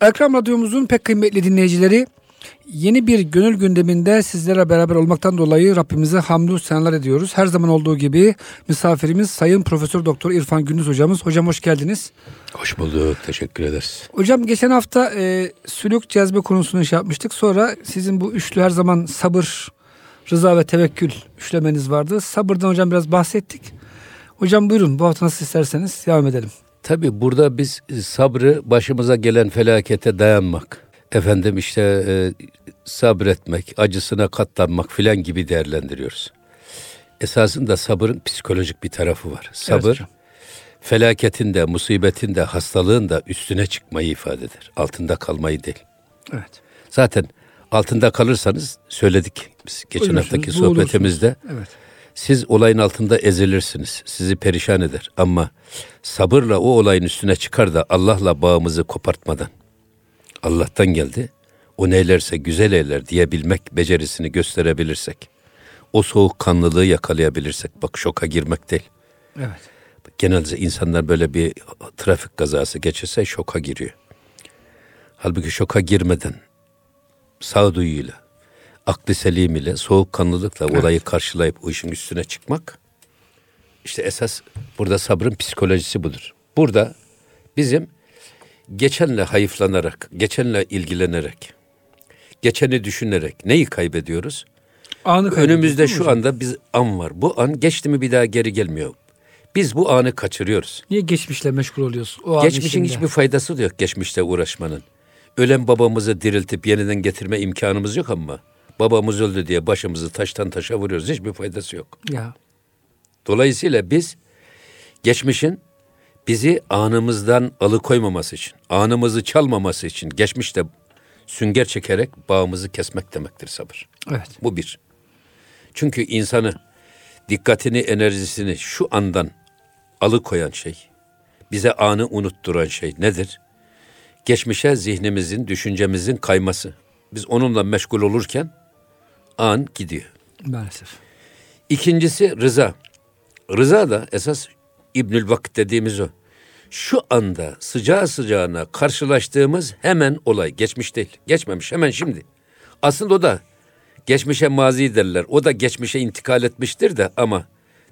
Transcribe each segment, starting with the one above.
Ekram Radyomuzun pek kıymetli dinleyicileri yeni bir gönül gündeminde sizlere beraber olmaktan dolayı Rabbimize hamdü senalar ediyoruz. Her zaman olduğu gibi misafirimiz Sayın Profesör Doktor İrfan Gündüz hocamız. Hocam hoş geldiniz. Hoş bulduk. Teşekkür ederiz. Hocam geçen hafta e, sülük cezbe konusunu şey yapmıştık. Sonra sizin bu üçlü her zaman sabır, rıza ve tevekkül üçlemeniz vardı. Sabırdan hocam biraz bahsettik. Hocam buyurun bu hafta nasıl isterseniz devam edelim. Tabi burada biz sabrı başımıza gelen felakete dayanmak, efendim işte e, sabretmek, acısına katlanmak filan gibi değerlendiriyoruz. Esasında sabırın psikolojik bir tarafı var. Sabır, evet felaketin de, musibetin de, hastalığın da üstüne çıkmayı ifade eder. Altında kalmayı değil. Evet. Zaten altında kalırsanız söyledik biz geçen Ölürsünüz, haftaki sohbetimizde. Evet. Siz olayın altında ezilirsiniz. Sizi perişan eder. Ama sabırla o olayın üstüne çıkar da Allah'la bağımızı kopartmadan Allah'tan geldi. O neylerse güzel eyler diyebilmek becerisini gösterebilirsek. O soğuk kanlılığı yakalayabilirsek. Bak şoka girmek değil. Evet. Genelde insanlar böyle bir trafik kazası geçirse şoka giriyor. Halbuki şoka girmeden sağduyuyla, aklı selim ile, soğukkanlılıkla evet. olayı karşılayıp o işin üstüne çıkmak işte esas burada sabrın psikolojisi budur. Burada bizim geçenle hayıflanarak, geçenle ilgilenerek, geçeni düşünerek neyi kaybediyoruz? Anı Önümüzde şu anda biz an var. Bu an geçti mi bir daha geri gelmiyor. Biz bu anı kaçırıyoruz. Niye geçmişle meşgul oluyorsun? O Geçmişin hiçbir faydası da yok geçmişte uğraşmanın. Ölen babamızı diriltip yeniden getirme imkanımız yok ama babamız öldü diye başımızı taştan taşa vuruyoruz. Hiçbir faydası yok. Ya. Dolayısıyla biz geçmişin bizi anımızdan alıkoymaması için, anımızı çalmaması için geçmişte sünger çekerek bağımızı kesmek demektir sabır. Evet. Bu bir. Çünkü insanı dikkatini, enerjisini şu andan alıkoyan şey, bize anı unutturan şey nedir? Geçmişe zihnimizin, düşüncemizin kayması. Biz onunla meşgul olurken an gidiyor. Maalesef. İkincisi rıza. Rıza da esas İbnül Vakit dediğimiz o. Şu anda sıcağı sıcağına karşılaştığımız hemen olay. Geçmiş değil. Geçmemiş hemen şimdi. Aslında o da geçmişe mazi derler. O da geçmişe intikal etmiştir de ama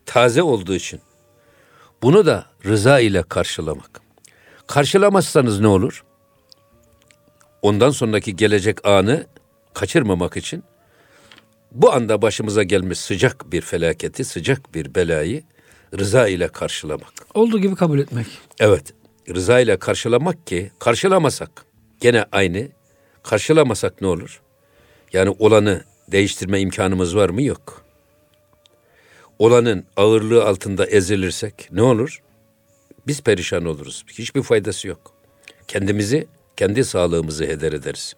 taze olduğu için bunu da rıza ile karşılamak. Karşılamazsanız ne olur? Ondan sonraki gelecek anı kaçırmamak için bu anda başımıza gelmiş sıcak bir felaketi, sıcak bir belayı rıza ile karşılamak. Olduğu gibi kabul etmek. Evet. Rıza ile karşılamak ki karşılamasak gene aynı. Karşılamasak ne olur? Yani olanı değiştirme imkanımız var mı? Yok olanın ağırlığı altında ezilirsek ne olur? Biz perişan oluruz. Hiçbir faydası yok. Kendimizi, kendi sağlığımızı heder ederiz.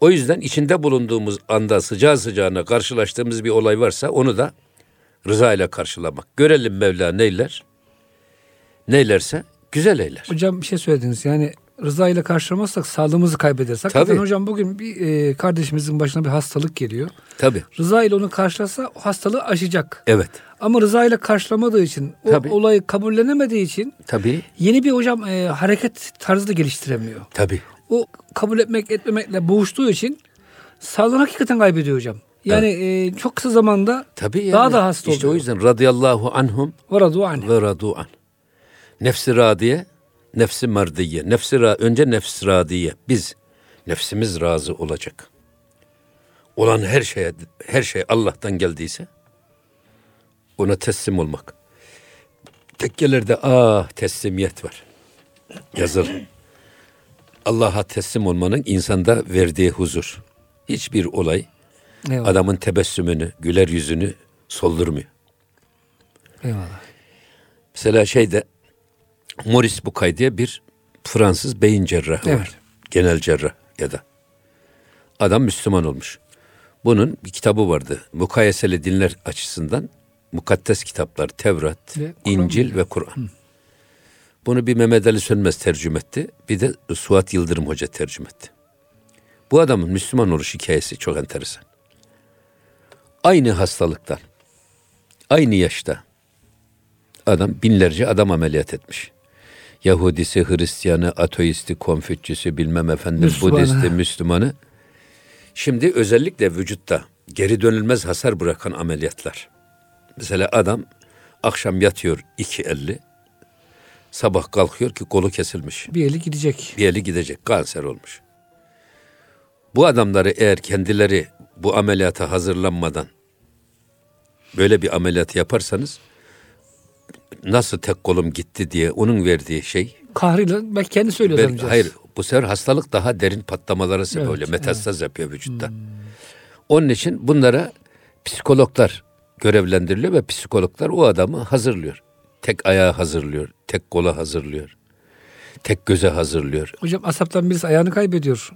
O yüzden içinde bulunduğumuz anda sıcağı sıcağına karşılaştığımız bir olay varsa onu da rıza ile karşılamak. Görelim Mevla neyler? Neylerse güzel eyler. Hocam bir şey söylediniz yani rıza ile karşılamazsak sağlığımızı kaybederiz. Hakikaten Tabii. hocam bugün bir e, kardeşimizin başına bir hastalık geliyor. Tabii. Rıza ile onu karşılasa o hastalığı aşacak. Evet. Ama rıza ile karşılamadığı için, o Tabii. olayı kabullenemediği için Tabii. yeni bir hocam e, hareket tarzı da geliştiremiyor. Tabii. O kabul etmek etmemekle boğuştuğu için sağlığını hakikaten kaybediyor hocam. Yani evet. e, çok kısa zamanda Tabii yani, daha da hasta oluyor. İşte o yüzden radıyallahu anhum ve radu anh. Ve radu an. Nefsi radiye nefsi merdiye. Nefsi ra önce nefs radiye. Biz nefsimiz razı olacak. Olan her şeye her şey Allah'tan geldiyse ona teslim olmak. Tekkelerde ah teslimiyet var. Yazılı. Allah'a teslim olmanın insanda verdiği huzur. Hiçbir olay Eyvallah. adamın tebessümünü, güler yüzünü soldurmuyor. Eyvallah. Mesela şeyde Maurice Bucay diye bir Fransız beyin cerrahı evet. var. Genel cerrah ya da. Adam Müslüman olmuş. Bunun bir kitabı vardı. Mukayeseli dinler açısından mukaddes kitaplar Tevrat, ve İncil ve Kur'an. Bunu bir Mehmet Ali Sönmez tercüme etti. Bir de Suat Yıldırım Hoca tercüme etti. Bu adamın Müslüman oluş hikayesi çok enteresan. Aynı hastalıktan, aynı yaşta adam binlerce adam ameliyat etmiş. Yahudisi, Hristiyanı, ateisti, konfüçyüsü, bilmem efendim, Müslümanı. Budisti, Müslümanı. Şimdi özellikle vücutta geri dönülmez hasar bırakan ameliyatlar. Mesela adam akşam yatıyor iki elli, sabah kalkıyor ki kolu kesilmiş. Bir eli gidecek. Bir eli gidecek, kanser olmuş. Bu adamları eğer kendileri bu ameliyata hazırlanmadan böyle bir ameliyat yaparsanız nasıl tek kolum gitti diye onun verdiği şey Kahrıyla belki kendi söylüyor ben- adamcağız. hayır bu sefer hastalık daha derin patlamalara sebep Evet, oluyor. Metastaz yapıyor vücutta. Onun için bunlara psikologlar görevlendiriliyor ve psikologlar o adamı hazırlıyor. Tek ayağı hazırlıyor, tek kola hazırlıyor. Tek göze hazırlıyor. Hocam asaptan birisi ayağını kaybediyor.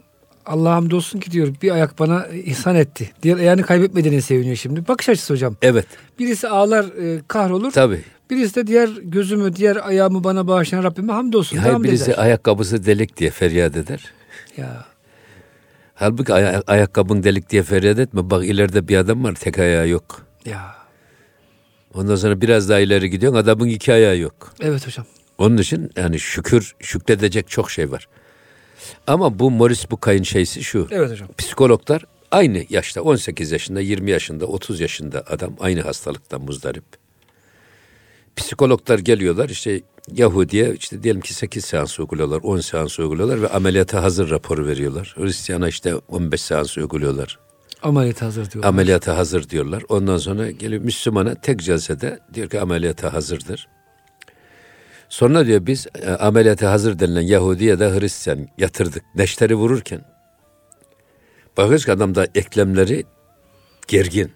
Allah'a hamdolsun ki diyor bir ayak bana ihsan etti. Diğer ayağını kaybetmediğine seviniyor şimdi. Bakış açısı hocam. Evet, Birisi ağlar e, kahrolur. tabii. Birisi de diğer gözümü, diğer ayağımı bana bağışlayan Rabbime hamdolsun. Hayır hamd birisi eder. ayakkabısı delik diye feryat eder. Ya. Halbuki aya- ayakkabın delik diye feryat etme. Bak ileride bir adam var tek ayağı yok. Ya. Ondan sonra biraz daha ileri gidiyorsun adamın iki ayağı yok. Evet hocam. Onun için yani şükür şükredecek çok şey var. Ama bu Morris Bucay'ın şeysi şu. Evet hocam. Psikologlar aynı yaşta 18 yaşında, 20 yaşında, 30 yaşında adam aynı hastalıktan muzdarip. Psikologlar geliyorlar işte Yahudi'ye işte diyelim ki 8 seans uyguluyorlar, 10 seans uyguluyorlar ve ameliyata hazır raporu veriyorlar. Hristiyan'a işte 15 seans uyguluyorlar. Ameliyat hazır diyor. Ameliyata hazır diyorlar. Ondan sonra geliyor Müslümana tek celsede diyor ki ameliyata hazırdır. Sonra diyor biz e, ameliyata hazır denilen Yahudi ya da Hristiyan yatırdık. Neşteri vururken bakıyoruz ki adamda eklemleri gergin.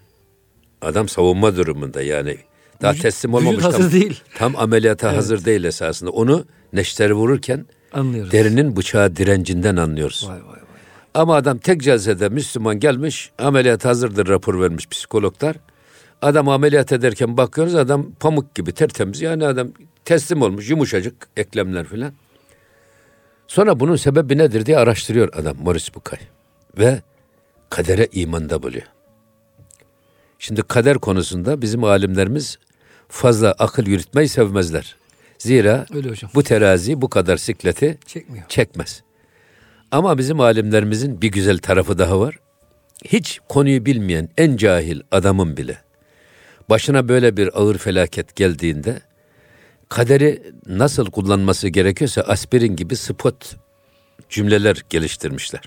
Adam savunma durumunda yani. Daha Vücut- teslim vücut olmamış. hazır tam, değil. Tam ameliyata hazır değil esasında. Onu neşteri vururken Anlıyoruz. derinin bıçağı direncinden anlıyoruz. Vay vay. Ama adam tek celsede Müslüman gelmiş, ameliyat hazırdır rapor vermiş psikologlar. Adam ameliyat ederken bakıyoruz adam pamuk gibi tertemiz. Yani adam teslim olmuş yumuşacık eklemler filan. Sonra bunun sebebi nedir diye araştırıyor adam Morris Bucay. Ve kadere imanda buluyor. Şimdi kader konusunda bizim alimlerimiz fazla akıl yürütmeyi sevmezler. Zira bu terazi bu kadar sikleti Çekmiyor. çekmez. Ama bizim alimlerimizin bir güzel tarafı daha var. Hiç konuyu bilmeyen en cahil adamın bile başına böyle bir ağır felaket geldiğinde kaderi nasıl kullanması gerekiyorsa aspirin gibi spot cümleler geliştirmişler.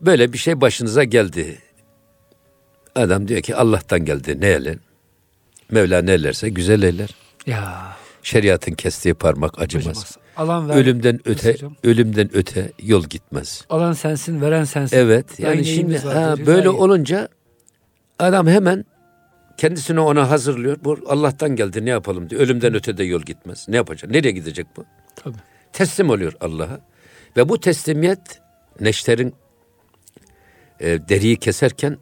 Böyle bir şey başınıza geldi. Adam diyor ki Allah'tan geldi ne ele? Mevla ne ellerse güzel eller. Ya. Şeriatın kestiği parmak acımaz. Acımaz. Alan ver. Ölümden öte, hocam. ölümden öte yol gitmez. Alan sensin, veren sensin. Evet, yani neyimiz şimdi ha, böyle olunca adam hemen kendisini ona hazırlıyor. Bu Allah'tan geldi ne yapalım diyor. Ölümden öte de yol gitmez. Ne yapacak? Nereye gidecek bu? Tabii. Teslim oluyor Allah'a. Ve bu teslimiyet neşterin e, deriyi keserken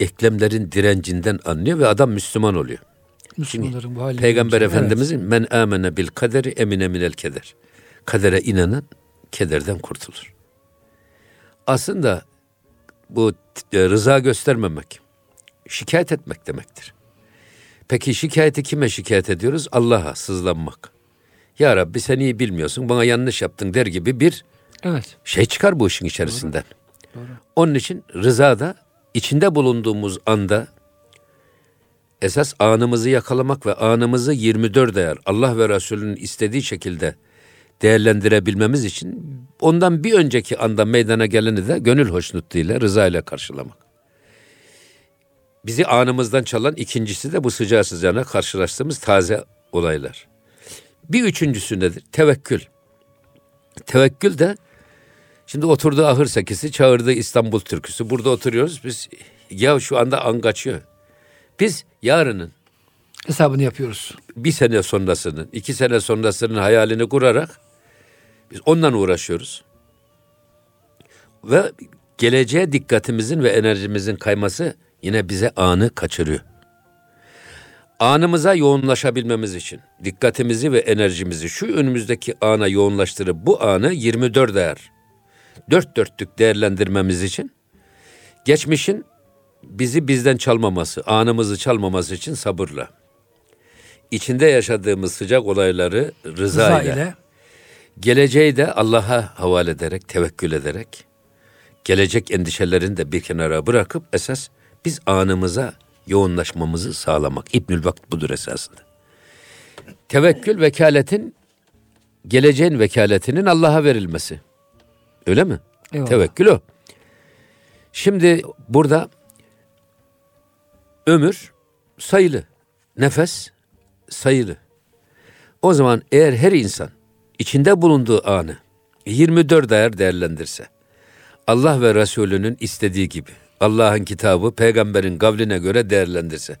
eklemlerin direncinden anlıyor ve adam Müslüman oluyor. Müslümanların bu hali. Peygamber Evet. Efendimizin men amene bil kaderi emine minel keder. Kadere inanan kederden kurtulur. Aslında bu e, rıza göstermemek, şikayet etmek demektir. Peki şikayeti kime şikayet ediyoruz? Allah'a sızlanmak. Ya Rabbi sen iyi bilmiyorsun, bana yanlış yaptın der gibi bir Evet. şey çıkar bu işin içerisinden. Onun için rıza da içinde bulunduğumuz anda esas anımızı yakalamak ve anımızı 24 ayar Allah ve Resulünün istediği şekilde değerlendirebilmemiz için ondan bir önceki anda meydana geleni de gönül hoşnutluğuyla, rıza ile karşılamak. Bizi anımızdan çalan ikincisi de bu sıcağı sıcağına karşılaştığımız taze olaylar. Bir üçüncüsü nedir? Tevekkül. Tevekkül de Şimdi oturdu ahır sekisi, çağırdı İstanbul türküsü. Burada oturuyoruz biz. Ya şu anda an kaçıyor. Biz yarının, Hesabını yapıyoruz. bir sene sonrasının, iki sene sonrasının hayalini kurarak biz ondan uğraşıyoruz. Ve geleceğe dikkatimizin ve enerjimizin kayması yine bize anı kaçırıyor. Anımıza yoğunlaşabilmemiz için dikkatimizi ve enerjimizi şu önümüzdeki ana yoğunlaştırıp bu anı 24 ayar dört dörtlük değerlendirmemiz için geçmişin bizi bizden çalmaması, anımızı çalmaması için sabırla. içinde yaşadığımız sıcak olayları rıza, Rıza ile, ile. Geleceği de Allah'a havale ederek, tevekkül ederek, gelecek endişelerini de bir kenara bırakıp esas biz anımıza yoğunlaşmamızı sağlamak. İbnül Vakt budur esasında. Tevekkül vekaletin, geleceğin vekaletinin Allah'a verilmesi. Öyle mi? Eyvallah. Tevekkül o. Şimdi burada ömür sayılı, nefes sayılı. O zaman eğer her insan içinde bulunduğu anı 24 ayar değerlendirse, Allah ve Resulünün istediği gibi, Allah'ın kitabı peygamberin kavline göre değerlendirse,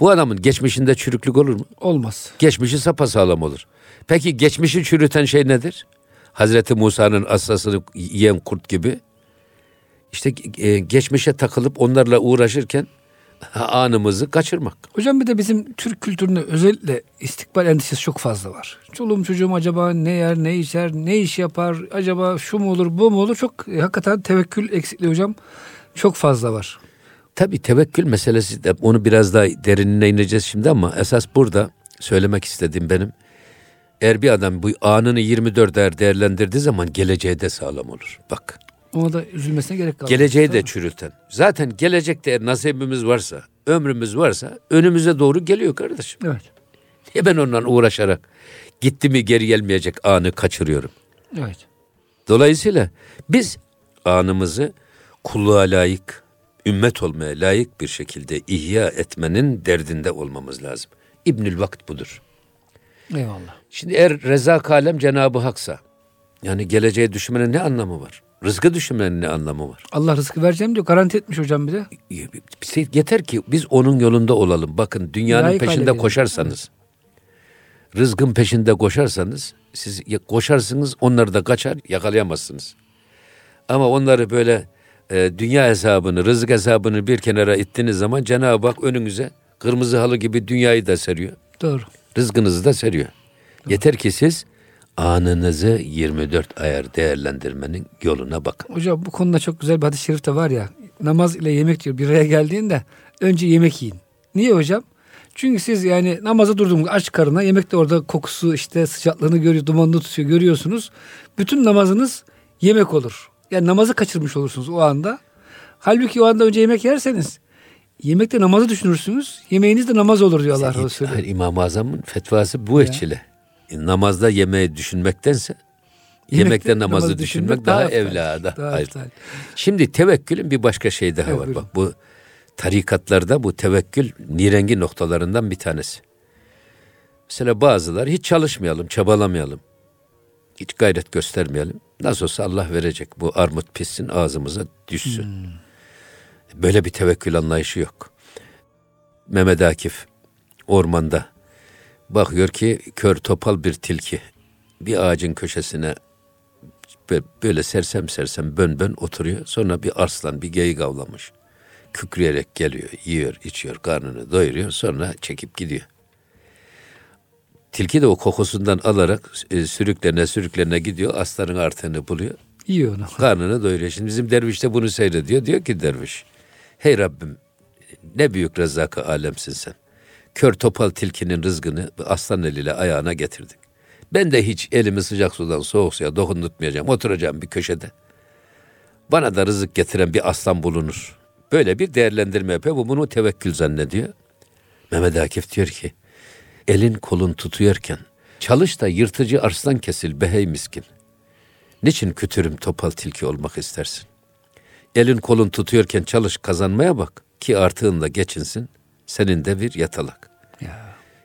bu adamın geçmişinde çürüklük olur mu? Olmaz. Geçmişi sapasağlam olur. Peki geçmişi çürüten şey nedir? Hazreti Musa'nın asasını yiyen kurt gibi. İşte e, geçmişe takılıp onlarla uğraşırken anımızı kaçırmak. Hocam bir de bizim Türk kültüründe özellikle istikbal endişesi çok fazla var. Çoluğum çocuğum acaba ne yer, ne içer, ne iş yapar, acaba şu mu olur, bu mu olur? Çok e, hakikaten tevekkül eksikliği hocam çok fazla var. Tabii tevekkül meselesi de onu biraz daha derinine ineceğiz şimdi ama esas burada söylemek istediğim benim. Eğer bir adam bu anını 24 er değerlendirdiği zaman geleceğe de sağlam olur. Bak Ona da üzülmesine gerek kalmaz. geleceği de Tabii. çürüten. Zaten gelecekte eğer nasibimiz varsa, ömrümüz varsa önümüze doğru geliyor kardeşim. Evet. Niye ben ondan uğraşarak gitti mi geri gelmeyecek anı kaçırıyorum. Evet. Dolayısıyla biz anımızı kulluğa layık, ümmet olmaya layık bir şekilde ihya etmenin derdinde olmamız lazım. İbnül Vakt budur. Eyvallah. Şimdi eğer Rezak Alem Cenab-ı Hak'sa, yani geleceğe düşünmenin ne anlamı var? Rızkı düşünmenin ne anlamı var? Allah rızkı vereceğim diyor. Garanti etmiş hocam bize. Şey, Yeter ki biz onun yolunda olalım. Bakın dünyanın Layık peşinde koşarsanız, rızkın peşinde koşarsanız, siz koşarsınız onları da kaçar yakalayamazsınız. Ama onları böyle e, dünya hesabını, rızık hesabını bir kenara ittiğiniz zaman Cenab-ı Hak önünüze kırmızı halı gibi dünyayı da seriyor. Doğru. Rızkınızı da seriyor. Yeter ki siz anınızı 24 ayar değerlendirmenin yoluna bakın. Hocam bu konuda çok güzel bir hadis-i şerif de var ya. Namaz ile yemek diyor. Bir araya geldiğinde önce yemek yiyin. Niye hocam? Çünkü siz yani namaza durduğunuzda aç karına yemek de orada kokusu işte sıcaklığını görüyor, dumanını tutuyor görüyorsunuz. Bütün namazınız yemek olur. Yani namazı kaçırmış olursunuz o anda. Halbuki o anda önce yemek yerseniz yemekte namazı düşünürsünüz. Yemeğiniz de namaz olur diyor Allah Resulü. İmam-ı Azam'ın fetvası bu ölçüle. E, Namazda yemeği düşünmektense yemekte namazı, düşünmek, daha, eftal, evla. Daha, daha hayır. eftal. Şimdi tevekkülün bir başka şeyi daha Evet, var. buyurun. Bak bu tarikatlarda bu tevekkül nirengi noktalarından bir tanesi. Mesela bazıları hiç çalışmayalım, çabalamayalım. Hiç gayret göstermeyelim. Nasıl olsa Allah verecek. Bu armut pissin ağzımıza düşsün. Hmm. Böyle bir tevekkül anlayışı yok. Mehmet Akif ormanda bakıyor ki kör topal bir tilki bir ağacın köşesine bö- böyle sersem sersem bön bön oturuyor. Sonra bir arslan bir geyik avlamış. Kükreyerek geliyor, yiyor, içiyor, karnını doyuruyor. Sonra çekip gidiyor. Tilki de o kokusundan alarak e, sürüklerine sürüklerine gidiyor. Aslanın artığını buluyor. Yiyor onu. Karnını doyuruyor. Şimdi bizim derviş de bunu seyrediyor. Diyor ki derviş, hey Rabbim ne büyük rezzakı alemsin sen. Kör topal tilkinin rızkını aslan eliyle ayağına getirdik. Ben de hiç elimi sıcak sudan soğuk suya dokundurtmayacağım. Oturacağım bir köşede. Bana da rızık getiren bir aslan bulunur. Böyle bir değerlendirme yapıyor. Bu bunu tevekkül zannediyor. Mehmet Akif diyor ki, elin kolun tutuyorken, çalış da yırtıcı arslan kesil behey miskin. Niçin kütürüm topal tilki olmak istersin? Elin kolun tutuyorken çalış kazanmaya bak ki artığınla geçinsin. Senin de bir yatalak.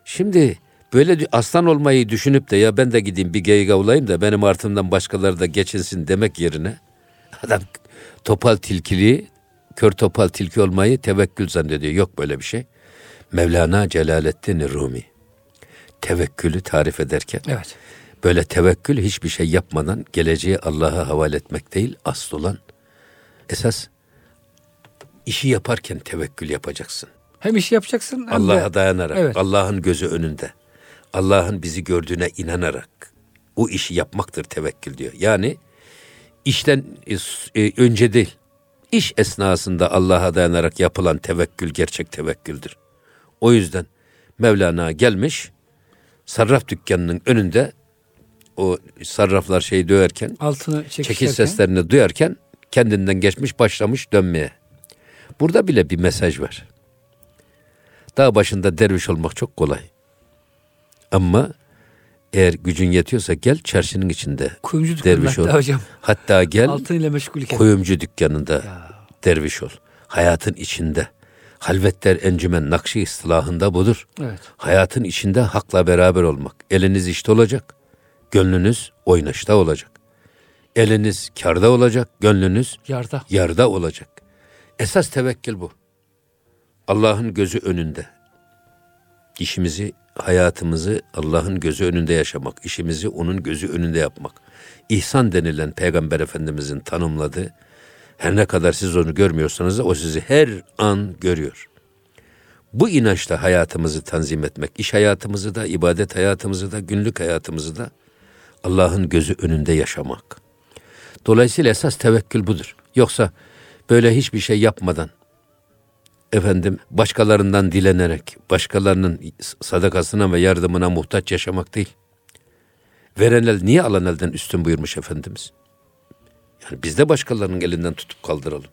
Şimdi böyle aslan olmayı düşünüp de ya ben de gideyim bir geyik avlayayım da benim artımdan başkaları da geçinsin demek yerine adam topal tilkiliği, kör topal tilki olmayı tevekkül zannediyor. Yok böyle bir şey. Mevlana Celaleddin Rumi tevekkülü tarif ederken Evet. Böyle tevekkül hiçbir şey yapmadan geleceği Allah'a havale etmek değil, asıl olan esas işi yaparken tevekkül yapacaksın. Hem işi yapacaksın hem Allah'a de dayanarak, Evet. Allah'ın gözü önünde. Allah'ın bizi gördüğüne inanarak o işi yapmaktır tevekkül diyor. Yani işten e, e, önce değil, iş esnasında Allah'a dayanarak yapılan tevekkül gerçek tevekküldür. O yüzden Mevlana gelmiş sarraf dükkanının önünde o sarraflar şeyi döverken Altını çekişlerken. seslerini duyarken kendinden geçmiş başlamış dönmeye. Burada bile bir mesaj var. Dağ başında derviş olmak çok kolay. Ama eğer gücün yetiyorsa gel çarşının içinde Kuyumcu derviş ol. hocam. Hatta gel Altın ile meşgul iken. kuyumcu dükkanında derviş ol. Hayatın içinde. Halvetler encümen nakşi istilahında budur. Evet. Hayatın içinde hakla beraber olmak. Eliniz işte olacak. Gönlünüz oynaşta olacak. Eliniz karda olacak. Gönlünüz Yarda. yarda olacak. Esas tevekkül bu. Allah'ın gözü önünde. İşimizi, hayatımızı Allah'ın gözü önünde yaşamak, işimizi onun gözü önünde yapmak. İhsan denilen Peygamber Efendimizin tanımladığı, her ne kadar siz onu görmüyorsanız da o sizi her an görüyor. Bu inançla hayatımızı tanzim etmek, iş hayatımızı da, ibadet hayatımızı da, günlük hayatımızı da Allah'ın gözü önünde yaşamak. Dolayısıyla esas tevekkül budur. Yoksa böyle hiçbir şey yapmadan, efendim başkalarından dilenerek, başkalarının sadakasına ve yardımına muhtaç yaşamak değil. Veren el niye alan elden üstün buyurmuş Efendimiz? Yani biz de başkalarının elinden tutup kaldıralım.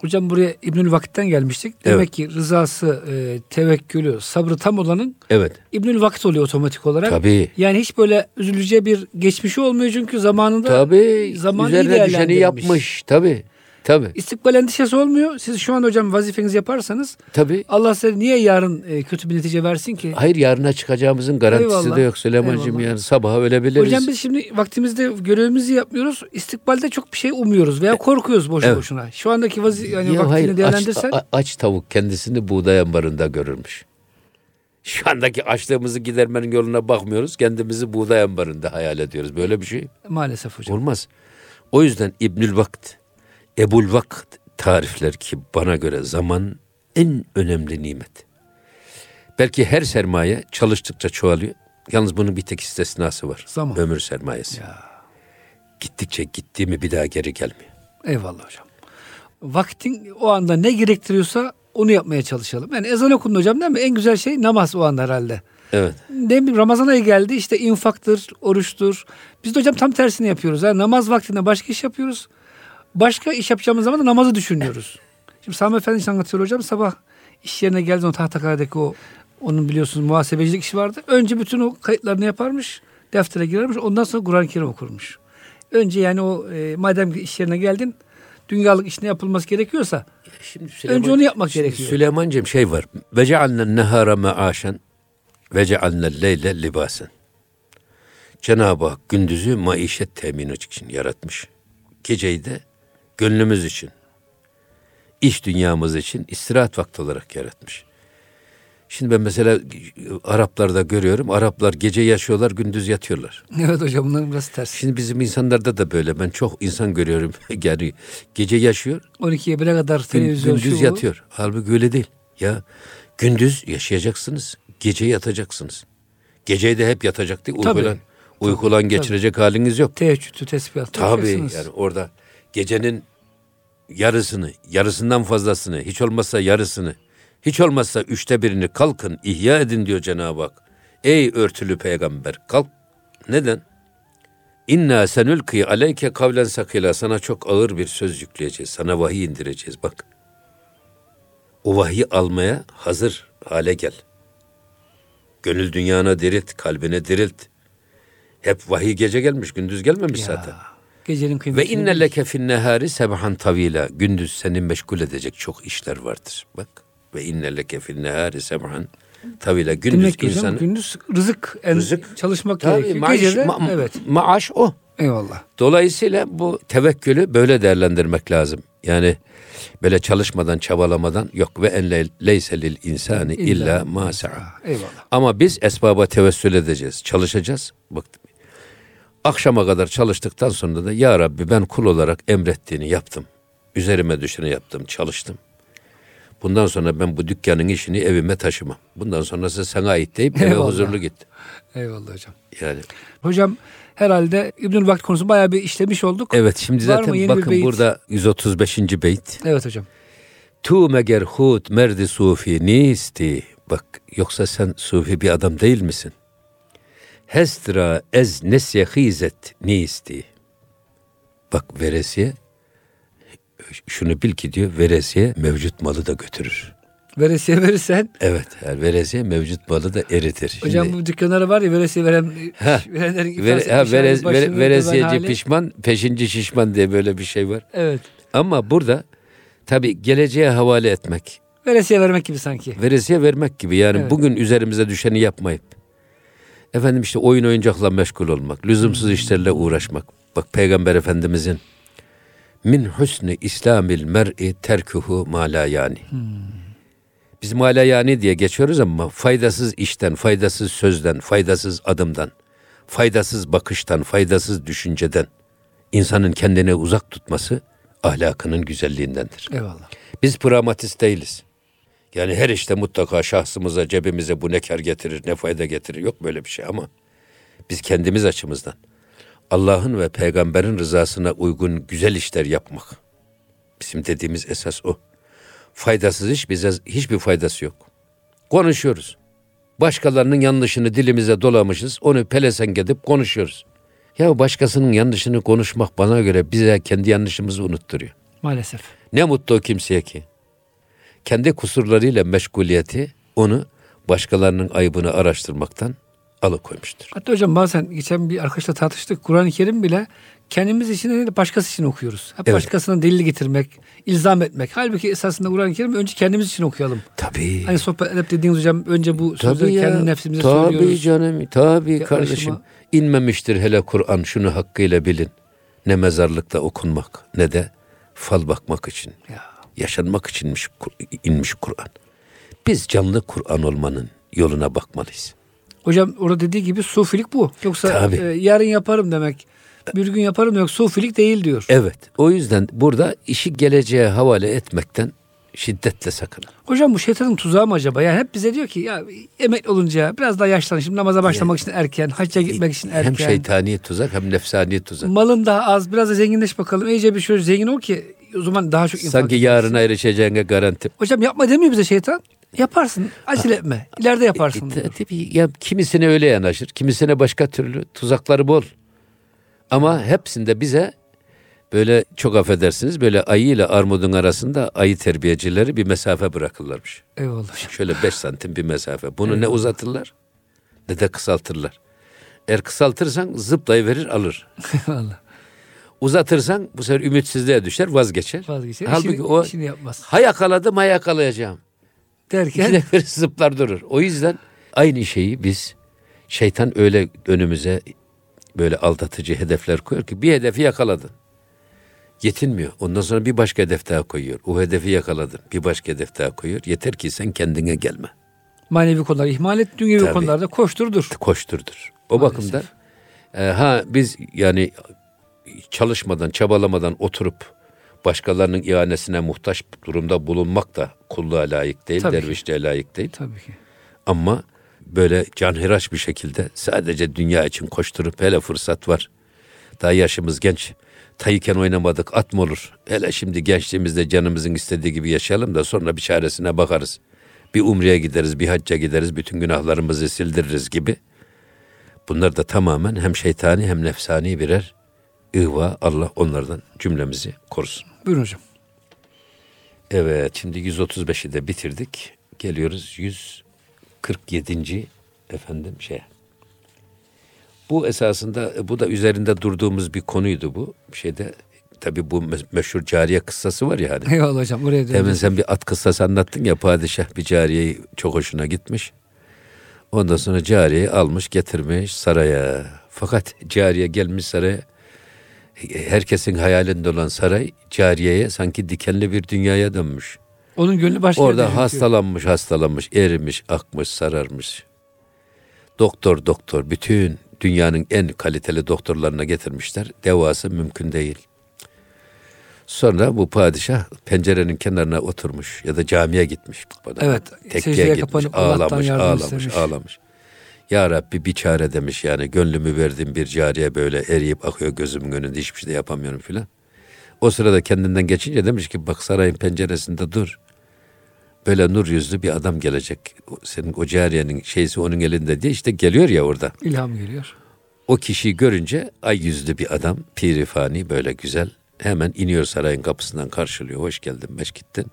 Hocam buraya İbnül Vakit'ten gelmiştik. Demek ki rızası, e, tevekkülü, sabrı tam olanın Evet. İbnül Vakit oluyor otomatik olarak. Tabii. Yani hiç böyle üzüleceği bir geçmişi olmuyor çünkü zamanında Tabii. zamanı üzerine düşeni yapmış. Tabii. Tabii. İstikbal endişesi olmuyor. Siz şu an hocam vazifenizi yaparsanız Tabii. Allah size niye yarın e, kötü bir netice versin ki? Hayır yarına çıkacağımızın garantisi Eyvallah. de yok Süleyman'cığım yani sabaha ölebiliriz. Hocam biz şimdi vaktimizde görevimizi yapmıyoruz. İstikbalde çok bir şey umuyoruz veya korkuyoruz boşu Evet. boşuna. Şu andaki vazi yani Ya vaktini hayır, aç, değerlendirsen a- aç tavuk kendisini buğday ambarında görürmüş. Şu andaki açlığımızı gidermenin yoluna bakmıyoruz. Kendimizi buğday ambarında hayal ediyoruz. Böyle bir şey maalesef hocam. olmaz. O yüzden İbnül Vakt, Ebul Vakt tarifler ki bana göre zaman en önemli nimet. Belki her sermaye çalıştıkça çoğalıyor. Yalnız bunun bir tek istisnası var. Zaman. Ömür sermayesi. Gittikçe gittiğimi bir daha geri gelmiyor. Eyvallah hocam. Vaktin o anda ne gerektiriyorsa onu yapmaya çalışalım. Yani ezan okundu hocam değil mi? En güzel şey namaz o anda herhalde. Evet. Ne bileyim Ramazan ayı geldi işte infaktır, oruçtur. Biz de hocam tam tersini yapıyoruz. Yani namaz vaktinde başka iş yapıyoruz. Başka iş yapacağımız zaman da namazı düşünüyoruz. Şimdi Sami Efendi anlatıyor hocam sabah iş yerine geldi o Tahtakale'deki o onun biliyorsunuz muhasebecilik işi vardı. Önce bütün o kayıtlarını yaparmış, deftere girermiş. Ondan sonra Kur'an-ı Kerim okurmuş. Önce yani o e, madem ki iş yerine geldin dünyalık iş ne yapılması gerekiyorsa Şimdi Önce onu yapmak Şimdi gerekiyor. Süleyman'cığım şey var. Ve cealne nehara meaşen ve cealne leyle libasen. Cenab-ı Hak gündüzü maişet temini için yaratmış. Geceyi de gönlümüz için, iş dünyamız için istirahat vakti olarak yaratmış. Şimdi ben mesela Araplarda görüyorum. Araplar gece yaşıyorlar, gündüz yatıyorlar. evet hocam bunların biraz ters. Şimdi bizim insanlarda da böyle. Ben çok insan görüyorum. yani gece yaşıyor, 12'ye 1'e kadar Gün- televizyon gündüz şu bu. yatıyor. Halbuki öyle değil. Ya gündüz yaşayacaksınız, gece yatacaksınız. Geceyi de hep yatacak değil. Tabii. Uykulan, uykulan geçirecek haliniz yok. Teheccüdü, tesbihat. Tabii yani orada gecenin yarısını, yarısından fazlasını, hiç olmazsa yarısını, hiç olmazsa üçte birini kalkın, ihya edin diyor Cenab-ı Hak. Ey örtülü peygamber kalk. Neden? İnna senülki aleyke kavlen sakila. Sana çok ağır bir söz yükleyeceğiz. Sana vahiy indireceğiz bak. O vahiyi almaya hazır hale gel. Gönül dünyana dirilt, kalbine dirilt. Hep vahiy gece gelmiş, gündüz gelmemiş zaten. Gecenin Ve kıymetini. inne leke fin nehari sebhan tavila. Gündüz seni meşgul edecek çok işler vardır. Bak. Ve inne leke fin nehari sebhan tavila. Gündüz Demek insanı... gündüz rızık, en, Rızık. çalışmak Tabii, gerekiyor. maaş, Gece de ma- evet. maaş o. Eyvallah. Dolayısıyla bu tevekkülü böyle değerlendirmek lazım. Yani böyle çalışmadan, çabalamadan yok ve en le- leyse lil insani İlla illa ma sa'a. Eyvallah. Ama biz esbaba tevessül edeceğiz, çalışacağız. Bak akşama kadar çalıştıktan sonra da ya Rabbi ben kul olarak emrettiğini yaptım. Üzerime düşeni yaptım, çalıştım. Bundan sonra ben bu dükkanın işini evime taşımam. Bundan sonrası sana ait deyip eve Eyvallah. huzurlu git. Eyvallah hocam. Yani Hocam herhalde İbnül Vakit konusu bayağı bir işlemiş olduk. evet şimdi Var zaten bakın burada 135. beyt. Evet hocam. Tu meger hut merdi sufi nisti. bak yoksa sen sufi bir adam değil misin? Hestra ez nesye hizet ne isti? Bak veresiye şunu bil ki diyor veresiye mevcut malı da götürür. Veresiye verirsen. Evet yani veresiye mevcut malı da eritir. Hocam Şimdi, bu dükkanları var ya veresiye veren Ha, verenlerin Vere, ha, başını veresiyeci hali. pişman, peşinci şişman diye böyle bir şey var. Evet. Ama burada tabi geleceğe havale etmek, Veresiye vermek gibi sanki. veresiye vermek gibi. Yani Evet. bugün üzerimize düşeni yapmayıp efendim işte oyun oyuncakla meşgul olmak, lüzumsuz işlerle uğraşmak. Bak Peygamber Efendimizin min husni İslamil mer'i terkuhu mala yani. Biz mala yani diye geçiyoruz ama faydasız işten, faydasız sözden, faydasız adımdan, faydasız bakıştan, faydasız düşünceden insanın kendini uzak tutması ahlakının güzelliğindendir. Eyvallah. Biz pragmatist değiliz. Yani her işte mutlaka şahsımıza, cebimize bu ne kar getirir, ne fayda getirir. Yok böyle bir şey ama biz kendimiz açımızdan Allah'ın ve peygamberin rızasına uygun güzel işler yapmak. Bizim dediğimiz esas o. Faydasız iş bize hiçbir faydası yok. Konuşuyoruz. Başkalarının yanlışını dilimize dolamışız. Onu pelesenk edip konuşuyoruz. Ya başkasının yanlışını konuşmak bana göre bize kendi yanlışımızı unutturuyor. Maalesef. Ne mutlu o kimseye ki. Kendi kusurlarıyla meşguliyeti onu başkalarının ayıbını araştırmaktan alıkoymuştur. Hatta hocam bazen geçen bir arkadaşla tartıştık. Kur'an-ı Kerim bile kendimiz için değil de başkası için okuyoruz. Hep Evet. başkasına delil getirmek, ilzam etmek. Halbuki esasında Kur'an-ı Kerim önce kendimiz için okuyalım. Tabii. Hani sohbet edip dediğiniz hocam önce bu sözleri kendi nefsimize tabii söylüyoruz. canım, tabii Yaklaşıma- kardeşim. İnmemiştir hele Kur'an şunu hakkıyla bilin. Ne mezarlıkta okunmak ne de fal bakmak için. Ya. Yaşanmak içinmiş inmiş Kur'an. Biz canlı Kur'an olmanın yoluna bakmalıyız. Hocam orada dediği gibi sufilik bu. Yoksa Tabii. e, yarın yaparım demek. Bir gün yaparım demek sufilik değil diyor. Evet. O yüzden burada işi geleceğe havale etmekten şiddetle sakının. Hocam bu şeytanın tuzağı mı acaba? Yani hep bize diyor ki ya emekli olunca biraz daha yaşlanışım namaza başlamak için erken, hacca gitmek için erken. Hem şeytani tuzak hem nefsani tuzak. Malın daha az biraz da zenginleş bakalım. İyice bir şöyle zengin ol ki o zaman daha çok infak Sanki edersin. yarına erişeceğine garanti. Hocam yapma demiyor bize şeytan. Yaparsın. Acele etme. İleride yaparsın. E, diyor. tabii ya kimisine öyle yanaşır, kimisine başka türlü tuzakları bol. Ama hepsinde bize böyle çok affedersiniz böyle ayı ile armudun arasında ayı terbiyecileri bir mesafe bırakırlarmış. Eyvallah. Şöyle 5 santim bir mesafe. Bunu ne uzatırlar ne de kısaltırlar. Eğer kısaltırsan zıplayıverir alır. Eyvallah. Uzatırsan bu sefer ümitsizliğe düşer vazgeçer. Vazgeçer. Halbuki işini, o işini yapmaz. ha yakaladım ha yakalayacağım. Derken bir zıplar durur. O yüzden aynı şeyi biz şeytan öyle önümüze böyle aldatıcı hedefler koyuyor ki bir hedefi yakaladın. Yetinmiyor. Ondan sonra bir başka hedef daha koyuyor. O hedefi yakaladın. Bir başka hedef daha koyuyor. Yeter ki sen kendine gelme. manevi konuları ihmal et. Dünyevi Tabii. konularda koşturdur. Koşturdur. O Maalesef. bakımdan e, ha biz yani çalışmadan, çabalamadan oturup başkalarının ihanesine muhtaç durumda bulunmak da kulluğa layık değil, Tabii ki. dervişliğe layık değil. Tabii ki. Ama böyle canhıraş bir şekilde sadece dünya için koşturup hele fırsat var. Daha yaşımız genç. Tayıken oynamadık at mı olur? Hele şimdi gençliğimizde canımızın istediği gibi yaşayalım da sonra bir çaresine bakarız. Bir umreye gideriz, bir hacca gideriz, bütün günahlarımızı sildiririz gibi. Bunlar da tamamen hem şeytani hem nefsani birer ihva. Allah onlardan cümlemizi korusun. Buyurun hocam. Evet şimdi 135'i de bitirdik. Geliyoruz 147. efendim şeye. Bu esasında bu da üzerinde durduğumuz bir konuydu bu. Şeyde tabi bu me- meşhur cariye kıssası var ya hani. Eyvallah hocam. Buraya Hemen döneceğiz. sen bir at kıssası anlattın ya padişah bir cariyeyi çok hoşuna gitmiş. Ondan sonra cariyeyi almış getirmiş saraya. Fakat cariye gelmiş saraya. Herkesin hayalinde olan saray cariyeye sanki dikenli bir dünyaya dönmüş. Onun gönlü başka yerde Orada yürütüyor. hastalanmış, hastalanmış, erimiş, akmış, sararmış. Doktor, doktor, bütün dünyanın en kaliteli doktorlarına getirmişler. Devası mümkün değil. Sonra bu padişah pencerenin kenarına oturmuş ya da camiye gitmiş. Evet, Tekkiye gitmiş, ağlamış, ağlamış, istemiş. ağlamış. Ya Rabbi bir çare demiş yani gönlümü verdim bir cariye böyle eriyip akıyor gözümün önünde hiçbir şey de yapamıyorum filan. O sırada kendinden geçince demiş ki bak sarayın penceresinde dur. böyle nur yüzlü bir adam gelecek. Senin o cariyenin şeysi onun elinde diye işte geliyor ya orada. İlham geliyor. O kişiyi görünce ay yüzlü bir adam, pirifani böyle güzel. Hemen iniyor sarayın kapısından karşılıyor. Hoş geldin, beş gittin.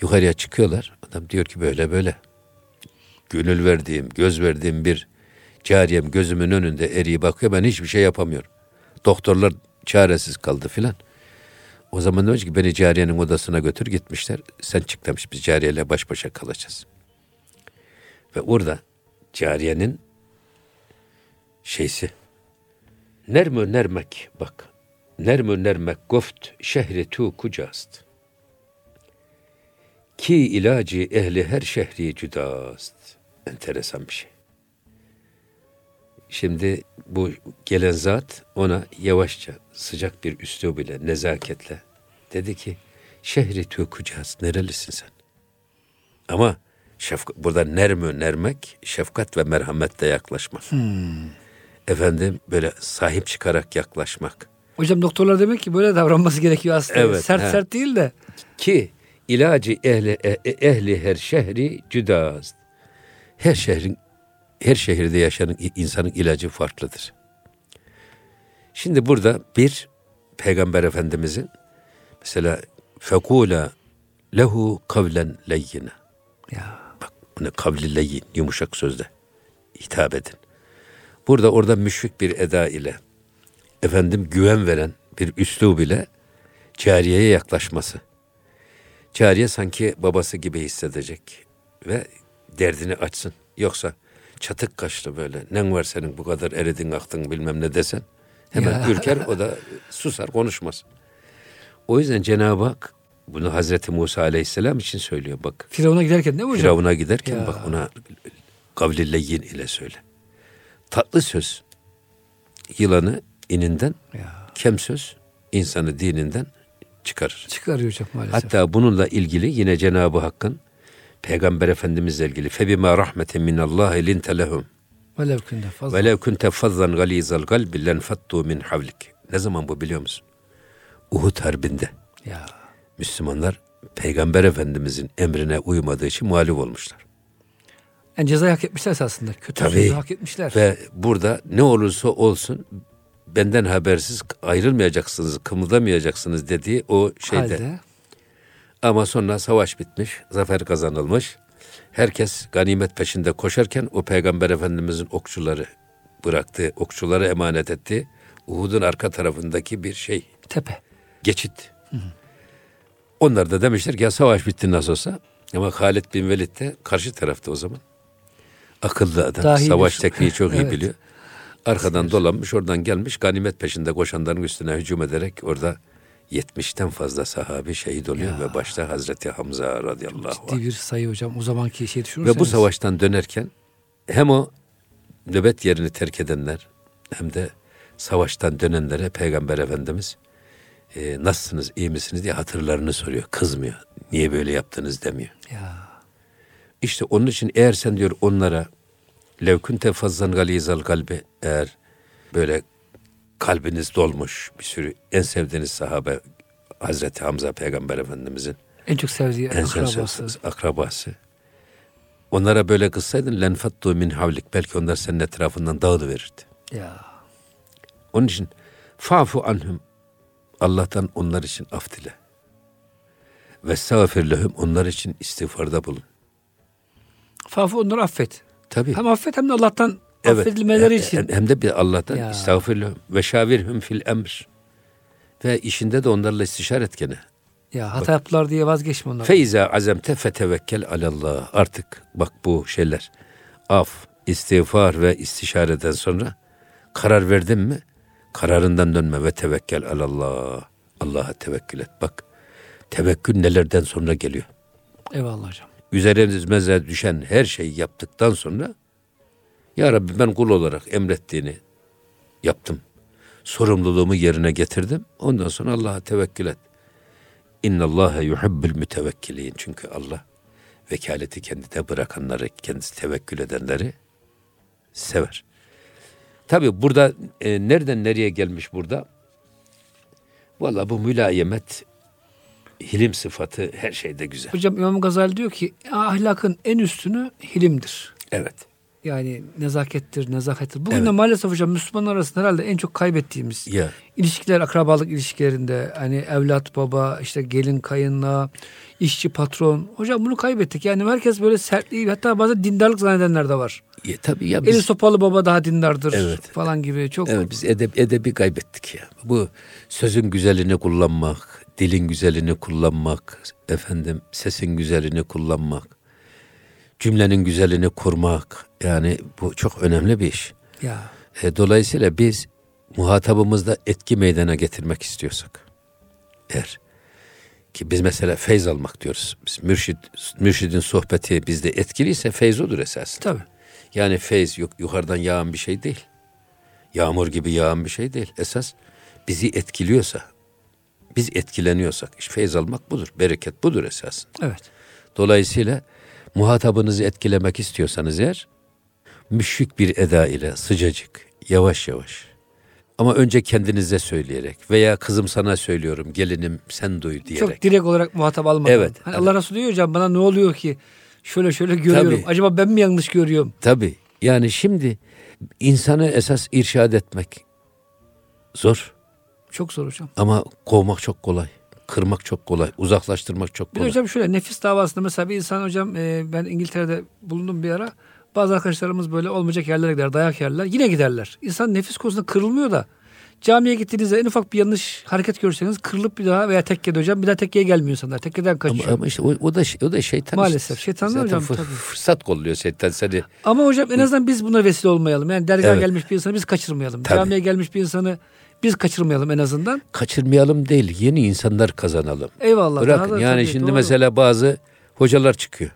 Yukarıya çıkıyorlar. Adam diyor ki böyle böyle. Gönül verdiğim, göz verdiğim bir cariyem gözümün önünde eriyi bakıyor. Ben hiçbir şey yapamıyorum. Doktorlar çaresiz kaldı filan. O zaman demiş ki beni cariyenin odasına götür gitmişler. Sen çık demiş biz cariyeyle baş başa kalacağız. Ve orada cariyenin şeysi nermü nermek bak nermü nermek goft şehri tu kucast ki ilacı ehli her şehri cüdast enteresan bir şey. Şimdi bu gelen zat ona yavaşça sıcak bir üslub ile nezaketle dedi ki şehri tökücaz nerelisin sen? Ama şefk burada nermü nermek şefkat ve merhametle yaklaşmak. Hmm. Efendim böyle sahip çıkarak yaklaşmak. Hocam doktorlar demek ki böyle davranması gerekiyor aslında. Evet, sert he. sert değil de. Ki ilacı ehli, e, e, ehli her şehri cüdaz. Her şehrin her şehirde yaşayan insanın ilacı farklıdır. Şimdi burada bir Peygamber Efendimizin mesela fekula lehu kavlen leyyine. Ya. Bak ne kavli leyyin yumuşak sözle hitap edin. Burada orada müşfik bir eda ile efendim güven veren bir üslub ile cariyeye yaklaşması. Cariye sanki babası gibi hissedecek ve derdini açsın. Yoksa çatık kaşlı böyle. Nen var senin bu kadar eridin aktın bilmem ne desen. Hemen ya. ürker o da susar konuşmaz. O yüzden Cenab-ı Hak bunu Hazreti Musa Aleyhisselam için söylüyor bak. Firavun'a giderken değil mi hocam? Firavun'a giderken ya. bak ona kavli leyyin ile söyle. Tatlı söz yılanı ininden, ya. kem söz insanı dininden çıkarır. Çıkarıyor hocam maalesef. Hatta bununla ilgili yine Cenab-ı Hakk'ın Peygamber Efendimizle ilgili febima rahmeten minallahi linte lehum velev kunte fazlan velev kunte fazzan galizal kalbi len fattu min havlik. Ne zaman bu biliyor musun? Uhud Harbi'nde. Ya. Müslümanlar Peygamber Efendimizin emrine uymadığı için muhalif olmuşlar. Yani cezayı hak etmişler esasında. Kötü Tabii. hak etmişler. Ve burada ne olursa olsun benden habersiz ayrılmayacaksınız, kımıldamayacaksınız dediği o şeyde. Halde. Ama sonra savaş bitmiş, zafer kazanılmış. Herkes ganimet peşinde koşarken o Peygamber Efendimizin okçuları bıraktı, okçuları emanet etti. Uhud'un arka tarafındaki bir şey. Tepe. Geçit. Hı hı. Onlar da demişler ki ya savaş bitti nasıl olsa. Ama Halid bin Velid de karşı tarafta o zaman. Akıllı adam. Dahi savaş tekniği çok iyi evet. biliyor. Arkadan dolanmış oradan gelmiş ganimet peşinde koşanların üstüne hücum ederek orada 70'ten fazla sahabi şehit oluyor ya. ve başta Hazreti Hamza radıyallahu anh. Ciddi bir sayı hocam. O zamanki şey düşünürseniz. Ve bu savaştan dönerken hem o nöbet yerini terk edenler hem de savaştan dönenlere Peygamber Efendimiz e, nasılsınız, iyi misiniz diye hatırlarını soruyor. Kızmıyor. Niye böyle yaptınız demiyor. Ya. İşte onun için eğer sen diyor onlara levkünte fazzan galizal kalbi eğer böyle kalbiniz dolmuş bir sürü en sevdiğiniz sahabe Hazreti Hamza Peygamber Efendimizin en çok sevdiği en akrabası. akrabası. Onlara böyle kızsaydın lenfattu min havlik belki onlar senin etrafından dağılı verirdi. Ya. Onun için fafu anhum Allah'tan onlar için af dile. Ve stağfir lehum onlar için istiğfarda bulun. Fafu onları affet. Tabii. Hem affet hem de Allah'tan evet. affedilmeleri için. Hem de bir Allah'tan ya. estağfirullah ve şavirhum fil emr. Ve işinde de onlarla istişare et gene. Ya hata bak, yaptılar diye vazgeçme onlardan. Feiza azemte fetevekkel alallah. Artık bak bu şeyler. Af, istiğfar ve istişareden sonra karar verdin mi? Kararından dönme ve tevekkel alallah. Allah'a tevekkül et. Bak tevekkül nelerden sonra geliyor. Eyvallah hocam. Üzerinize düşen her şeyi yaptıktan sonra ya Rabbi ben kul olarak emrettiğini yaptım. Sorumluluğumu yerine getirdim. Ondan sonra Allah'a tevekkül et. İnna Allaha yuhibbul mütevekkilin. Çünkü Allah vekaleti kendine bırakanları, kendisi tevekkül edenleri sever. Tabi burada e, nereden nereye gelmiş burada? Valla bu mülayemet Hilim sıfatı her şeyde güzel. Hocam İmam Gazali diyor ki ahlakın en üstünü hilimdir. Evet. Yani nezakettir, nezakettir. Bugün Evet. de maalesef hocam Müslümanlar arasında herhalde en çok kaybettiğimiz Ya ilişkiler, akrabalık ilişkilerinde hani evlat baba, işte gelin kayınla, işçi patron. Hocam bunu kaybettik. Yani herkes böyle sertliği hatta bazen dindarlık zannedenler de var. ya tabii ya Eli biz sopalı baba daha dindardır Evet. falan gibi çok Evet biz edep, edebi kaybettik ya. Bu sözün güzelini kullanmak, dilin güzelini kullanmak, efendim sesin güzelini kullanmak, cümlenin güzelini kurmak. Yani bu çok önemli bir iş. ya E, dolayısıyla biz muhatabımızda etki meydana getirmek istiyorsak eğer ki biz mesela feyz almak diyoruz. Biz mürşid, mürşidin sohbeti bizde etkiliyse feyz odur esasında. tabii. Yani feyz yok yukarıdan yağan bir şey değil. Yağmur gibi yağan bir şey değil. Esas bizi etkiliyorsa, biz etkileniyorsak, işte feyz almak budur. Bereket budur esas. Evet. Dolayısıyla muhatabınızı etkilemek istiyorsanız eğer, müşfik bir eda ile sıcacık, yavaş yavaş. Ama önce kendinize söyleyerek veya kızım sana söylüyorum, gelinim sen duy diyerek. Çok direkt olarak muhatap almadan. Evet, Hani evet. Allah Resulü diyor hocam bana ne oluyor ki? Şöyle şöyle görüyorum. Tabii. Acaba ben mi yanlış görüyorum? Tabii. Yani şimdi insanı esas irşad etmek zor. Çok zor hocam. Ama kovmak çok kolay. Kırmak çok kolay. Uzaklaştırmak çok Bir kolay. hocam şöyle nefis davasında mesela bir insan hocam e, ben İngiltere'de bulundum bir ara. Bazı arkadaşlarımız böyle olmayacak yerlere gider, dayak yerler. Yine giderler. İnsan nefis konusunda kırılmıyor da camiye gittiğinizde en ufak bir yanlış hareket görseniz kırılıp bir daha veya tekkede hocam bir daha tekkeye gelmiyor insanlar. Tekkeden ama, kaçıyor. Ama, ama işte o, o da o da şeytan. Maalesef. işte. Şeytan hocam, fı- tabii. Fırsat kolluyor şeytan seni. hocam en azından biz buna vesile olmayalım. Yani dergaha Evet. gelmiş bir insanı biz kaçırmayalım. Tabii. Camiye gelmiş bir insanı biz kaçırmayalım en azından. Kaçırmayalım değil. Yeni insanlar kazanalım. Eyvallah. Bırakın yani tabii, şimdi doğru. mesela bazı hocalar çıkıyor.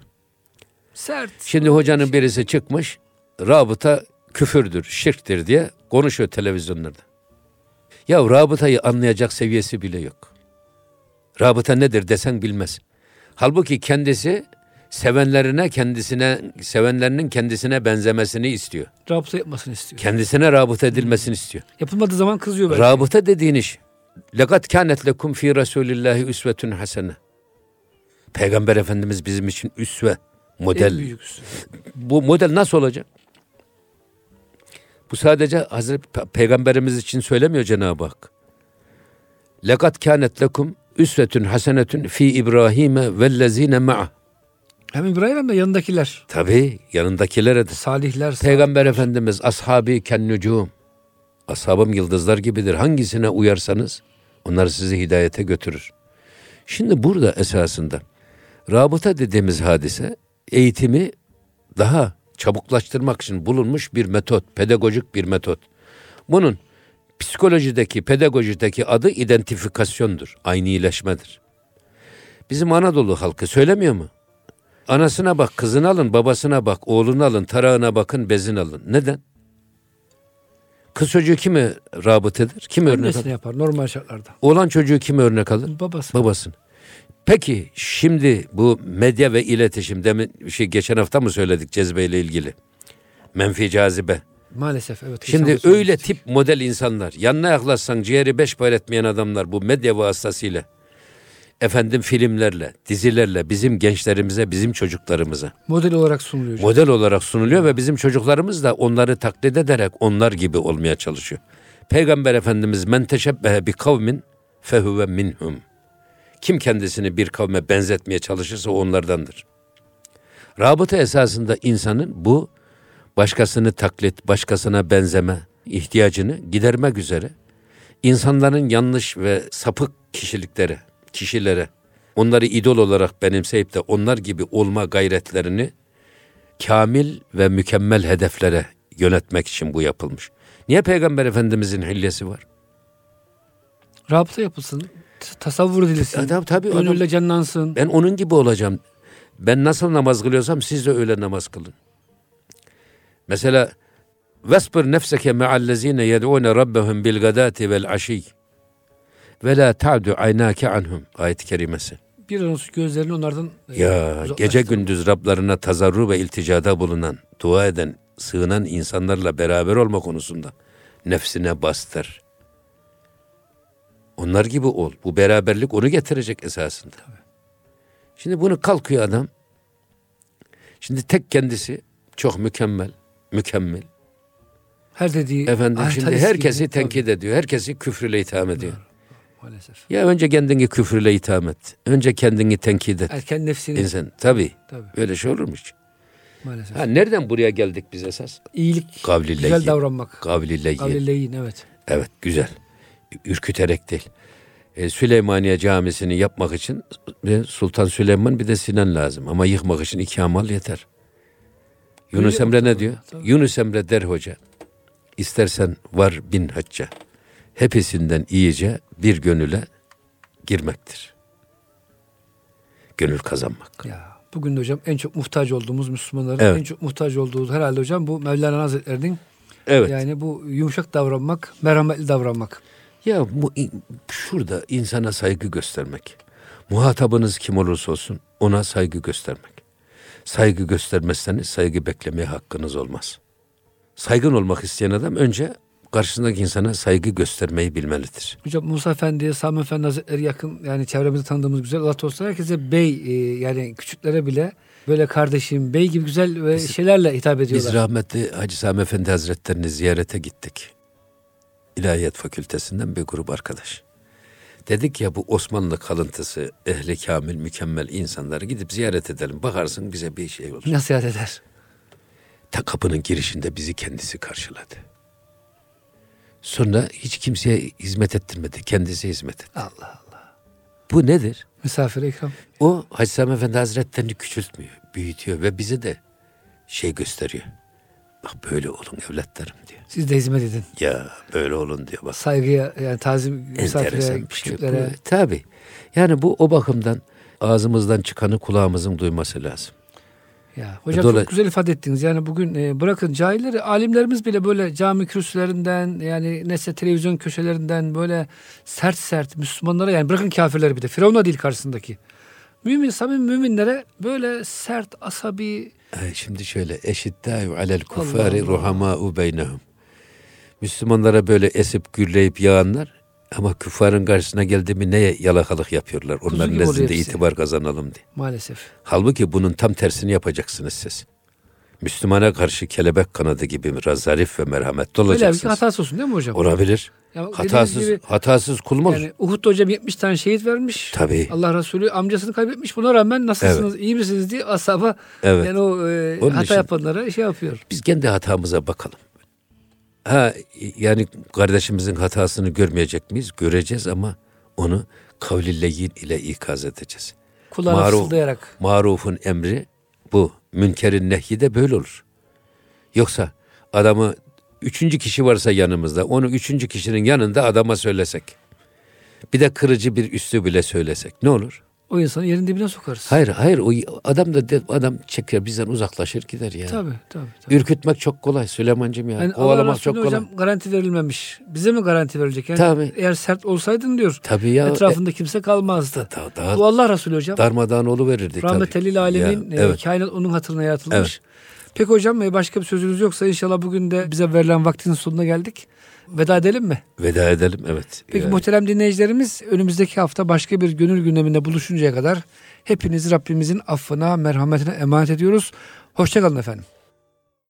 sert. Şimdi hocanın birisi çıkmış. Rabıta küfürdür, şirktir diye konuşuyor televizyonlarda. Ya rabıtayı anlayacak seviyesi bile yok. Rabıta nedir desen bilmez. Halbuki kendisi sevenlerine kendisine sevenlerinin kendisine benzemesini istiyor. Rabıta yapmasını istiyor. Kendisine rabıta edilmesini istiyor. Yapılmadığı zaman kızıyor belki. Rabıta dediğin iş. Lekat kânet lekum fî Resûlillâhi üsvetun hasene. Peygamber Efendimiz bizim için üsve, En model. büyük. Bu model nasıl olacak? Bu sadece Hazreti Pe- Peygamberimiz için söylemiyor Cenab-ı Hak. Lekat kânet lekum üsvetun hasenetun fi İbrahim'e vellezîne ma'a. Hem İbrahim hem de yanındakiler. Tabii yanındakilere de. Salihler. sal- Peygamber Efendimiz ashabi kennucum. Ashabım yıldızlar gibidir. Hangisine uyarsanız onlar sizi hidayete götürür. Şimdi burada esasında rabıta dediğimiz hadise eğitimi daha çabuklaştırmak için bulunmuş bir metot, pedagojik bir metot. Bunun psikolojideki, pedagojideki adı identifikasyondur, aynileşmedir. Bizim Anadolu halkı söylemiyor mu? Anasına bak, kızını alın, babasına bak, oğlunu alın, tarağına bakın, bezin alın. Neden? Kız çocuğu kime rabıtedir? Kim örnek Annesine alır? yapar normal şartlarda. Oğlan çocuğu kim örnek alır? Babası. Babasını. Peki şimdi bu medya ve iletişim demin şey geçen hafta mı söyledik cezbeyle ilgili? Menfi cazibe. Maalesef evet. Şimdi öyle olsun. tip model insanlar, yanına yaklaşsan ciğeri beş etmeyen adamlar bu medya vasıtasıyla, efendim filmlerle, dizilerle bizim gençlerimize, bizim çocuklarımıza Model olarak sunuluyor. hocam. model olarak sunuluyor ve bizim çocuklarımız da onları taklit ederek onlar gibi olmaya çalışıyor. Peygamber Efendimiz men teşebbehe bi kavmin fehuve minhum. Kim kendisini bir kavme benzetmeye çalışırsa onlardandır. Rabıta esasında insanın bu başkasını taklit, başkasına benzeme ihtiyacını gidermek üzere insanların yanlış ve sapık kişiliklere, kişilere onları idol olarak benimseyip de onlar gibi olma gayretlerini kamil ve mükemmel hedeflere yönetmek için bu yapılmış. Niye Peygamber Efendimizin hilyesi var? Rabıta yapılsın. Tasavvur edilsin. Adam, tabii adam- Gönülle canlansın. Ben onun gibi olacağım. Ben nasıl namaz kılıyorsam siz de öyle namaz kılın. Mesela Vesbir nefseke me'allezine yed'une rabbehum bil gadati vel aşiy ve la ta'du aynake anhum ayet-i kerimesi. Bir an olsun gözlerini onlardan e, Ya gece gündüz Rablarına tazarru ve ilticada bulunan, dua eden, sığınan insanlarla beraber olma konusunda nefsine bastır. Onlar gibi ol. Bu beraberlik onu getirecek esasında. Şimdi bunu kalkıyor adam. Şimdi tek kendisi çok mükemmel, mükemmel. Her dediği Efendim şimdi herkesi gibi. tenkit ediyor. Herkesi küfrüyle itham ediyor. Tabii, Maalesef. Ya önce kendini küfrüyle itham et. Önce kendini tenkit et. Erken nefsini. İnsan tabii. Tabii. Öyle şey olur mu hiç? Maalesef. Ha nereden buraya geldik biz esas? İyilik. Kavliyle Güzel davranmak. Kavliyle yiyin evet. Evet güzel. Ürküterek değil. E, Süleymaniye Camisi'ni yapmak için Sultan Süleyman bir de Sinan lazım. Ama yıkmak için iki amal yeter. Yunus Öyle Emre ne diyor? Tabii. Yunus Emre der hoca. İstersen var bin hacca. Hepsinden iyice bir gönüle girmektir. Gönül kazanmak. Ya bugün de hocam en çok muhtaç olduğumuz Müslümanların Evet. en çok muhtaç olduğu herhalde hocam bu Mevlana Hazretleri'nin Evet. yani bu yumuşak davranmak, merhametli davranmak. Ya bu şurada insana saygı göstermek. Muhatabınız kim olursa olsun ona saygı göstermek. Saygı göstermezseniz saygı beklemeye hakkınız olmaz. Saygın olmak isteyen adam önce karşısındaki insana saygı göstermeyi bilmelidir. Hocam Musa Efendi'ye, Sami Efendi Hazretleri yakın yani çevremizde tanıdığımız güzel Allah olsun herkese bey e, yani küçüklere bile böyle kardeşim, bey gibi güzel ve şeylerle hitap ediyorlar. Biz rahmetli Hacı Sami Efendi Hazretlerini ziyarete gittik. İlahiyat Fakültesinden bir grup arkadaş. Dedik ya bu Osmanlı kalıntısı ehli kamil mükemmel insanları gidip ziyaret edelim. Bakarsın bize bir şey olur. Nasihat eder. Ta kapının girişinde bizi kendisi karşıladı. Sonra hiç kimseye hizmet ettirmedi. Kendisi hizmet etti. Allah Allah. Bu nedir? Misafire ikram. O Hacı Sami Efendi Hazretlerini küçültmüyor, büyütüyor ve bize de şey gösteriyor. Bak böyle olun evlatlarım diyor. Siz de hizmet edin. Ya böyle olun diyor bak. Saygıya yani tazim misafire, şey. küçüklere. Bu, tabii. Yani bu o bakımdan ağzımızdan çıkanı kulağımızın duyması lazım. Ya hocam Dolayı- çok güzel ifade ettiniz. Yani bugün e, bırakın cahilleri, alimlerimiz bile böyle cami kürsülerinden yani neyse televizyon köşelerinden böyle sert sert Müslümanlara yani bırakın kafirleri bir de Firavun'a değil karşısındaki. Mümin, samimi müminlere böyle sert, asabi Ay, Şimdi şöyle eşiddâhu alel Allah. ruhamâ'u beynehum. Müslümanlara böyle esip gürleyip yağanlar ama küffarın karşısına geldi mi neye yalakalık yapıyorlar. Onların nezdinde itibar kazanalım diye. maalesef. Halbuki bunun tam tersini yapacaksınız siz. Müslümana karşı kelebek kanadı gibi zarif ve merhametli Öyle bir olacaksınız. hatası olsun değil mi hocam? Olabilir. Ya Hatasız, gibi- hatasız kul mu olur? Yani Uhud'da hocam 70 tane şehit vermiş. Tabii. Allah Resulü amcasını kaybetmiş. Buna rağmen nasılsınız, iyi misiniz diye asaba Evet. yani o e, Onun hata yapanlara şey yapıyor. Biz kendi hatamıza bakalım. Ha yani kardeşimizin hatasını görmeyecek miyiz? Göreceğiz ama onu kavlilleyin ile ikaz edeceğiz. Kulağına Maruf- fısıldayarak. Marufun emri bu. Münkerin nehyi de böyle olur. Yoksa adamı üçüncü kişi varsa yanımızda onu üçüncü kişinin yanında adama söylesek. Bir de kırıcı bir üslü bile söylesek ne olur? O insanı yerin dibine sokarız. Hayır hayır o adam da de- adam çeker bizden uzaklaşır gider ya. Tabii tabii. tabii. Ürkütmek çok kolay Süleyman'cığım ya. Yani Kovalamak çok kolay. hocam garanti verilmemiş. Bize mi garanti verilecek? Yani Tabii. Eğer sert olsaydın diyor. Tabii ya. etrafında kimse kalmazdı. Da- daha Bu Allah Resulü hocam. darmadağın oluverirdik Rahmet tabii. lil alemin. Ya, e, evet. Kainat onun hatırına yaratılmış. Peki hocam e, başka bir sözünüz yoksa inşallah bugün de bize verilen vaktin sonuna geldik. Veda edelim mi? Veda edelim evet. Peki Yani muhterem dinleyicilerimiz önümüzdeki hafta başka bir gönül gündeminde buluşuncaya kadar hepinizi Rabbimizin affına, merhametine emanet ediyoruz. Hoşçakalın efendim.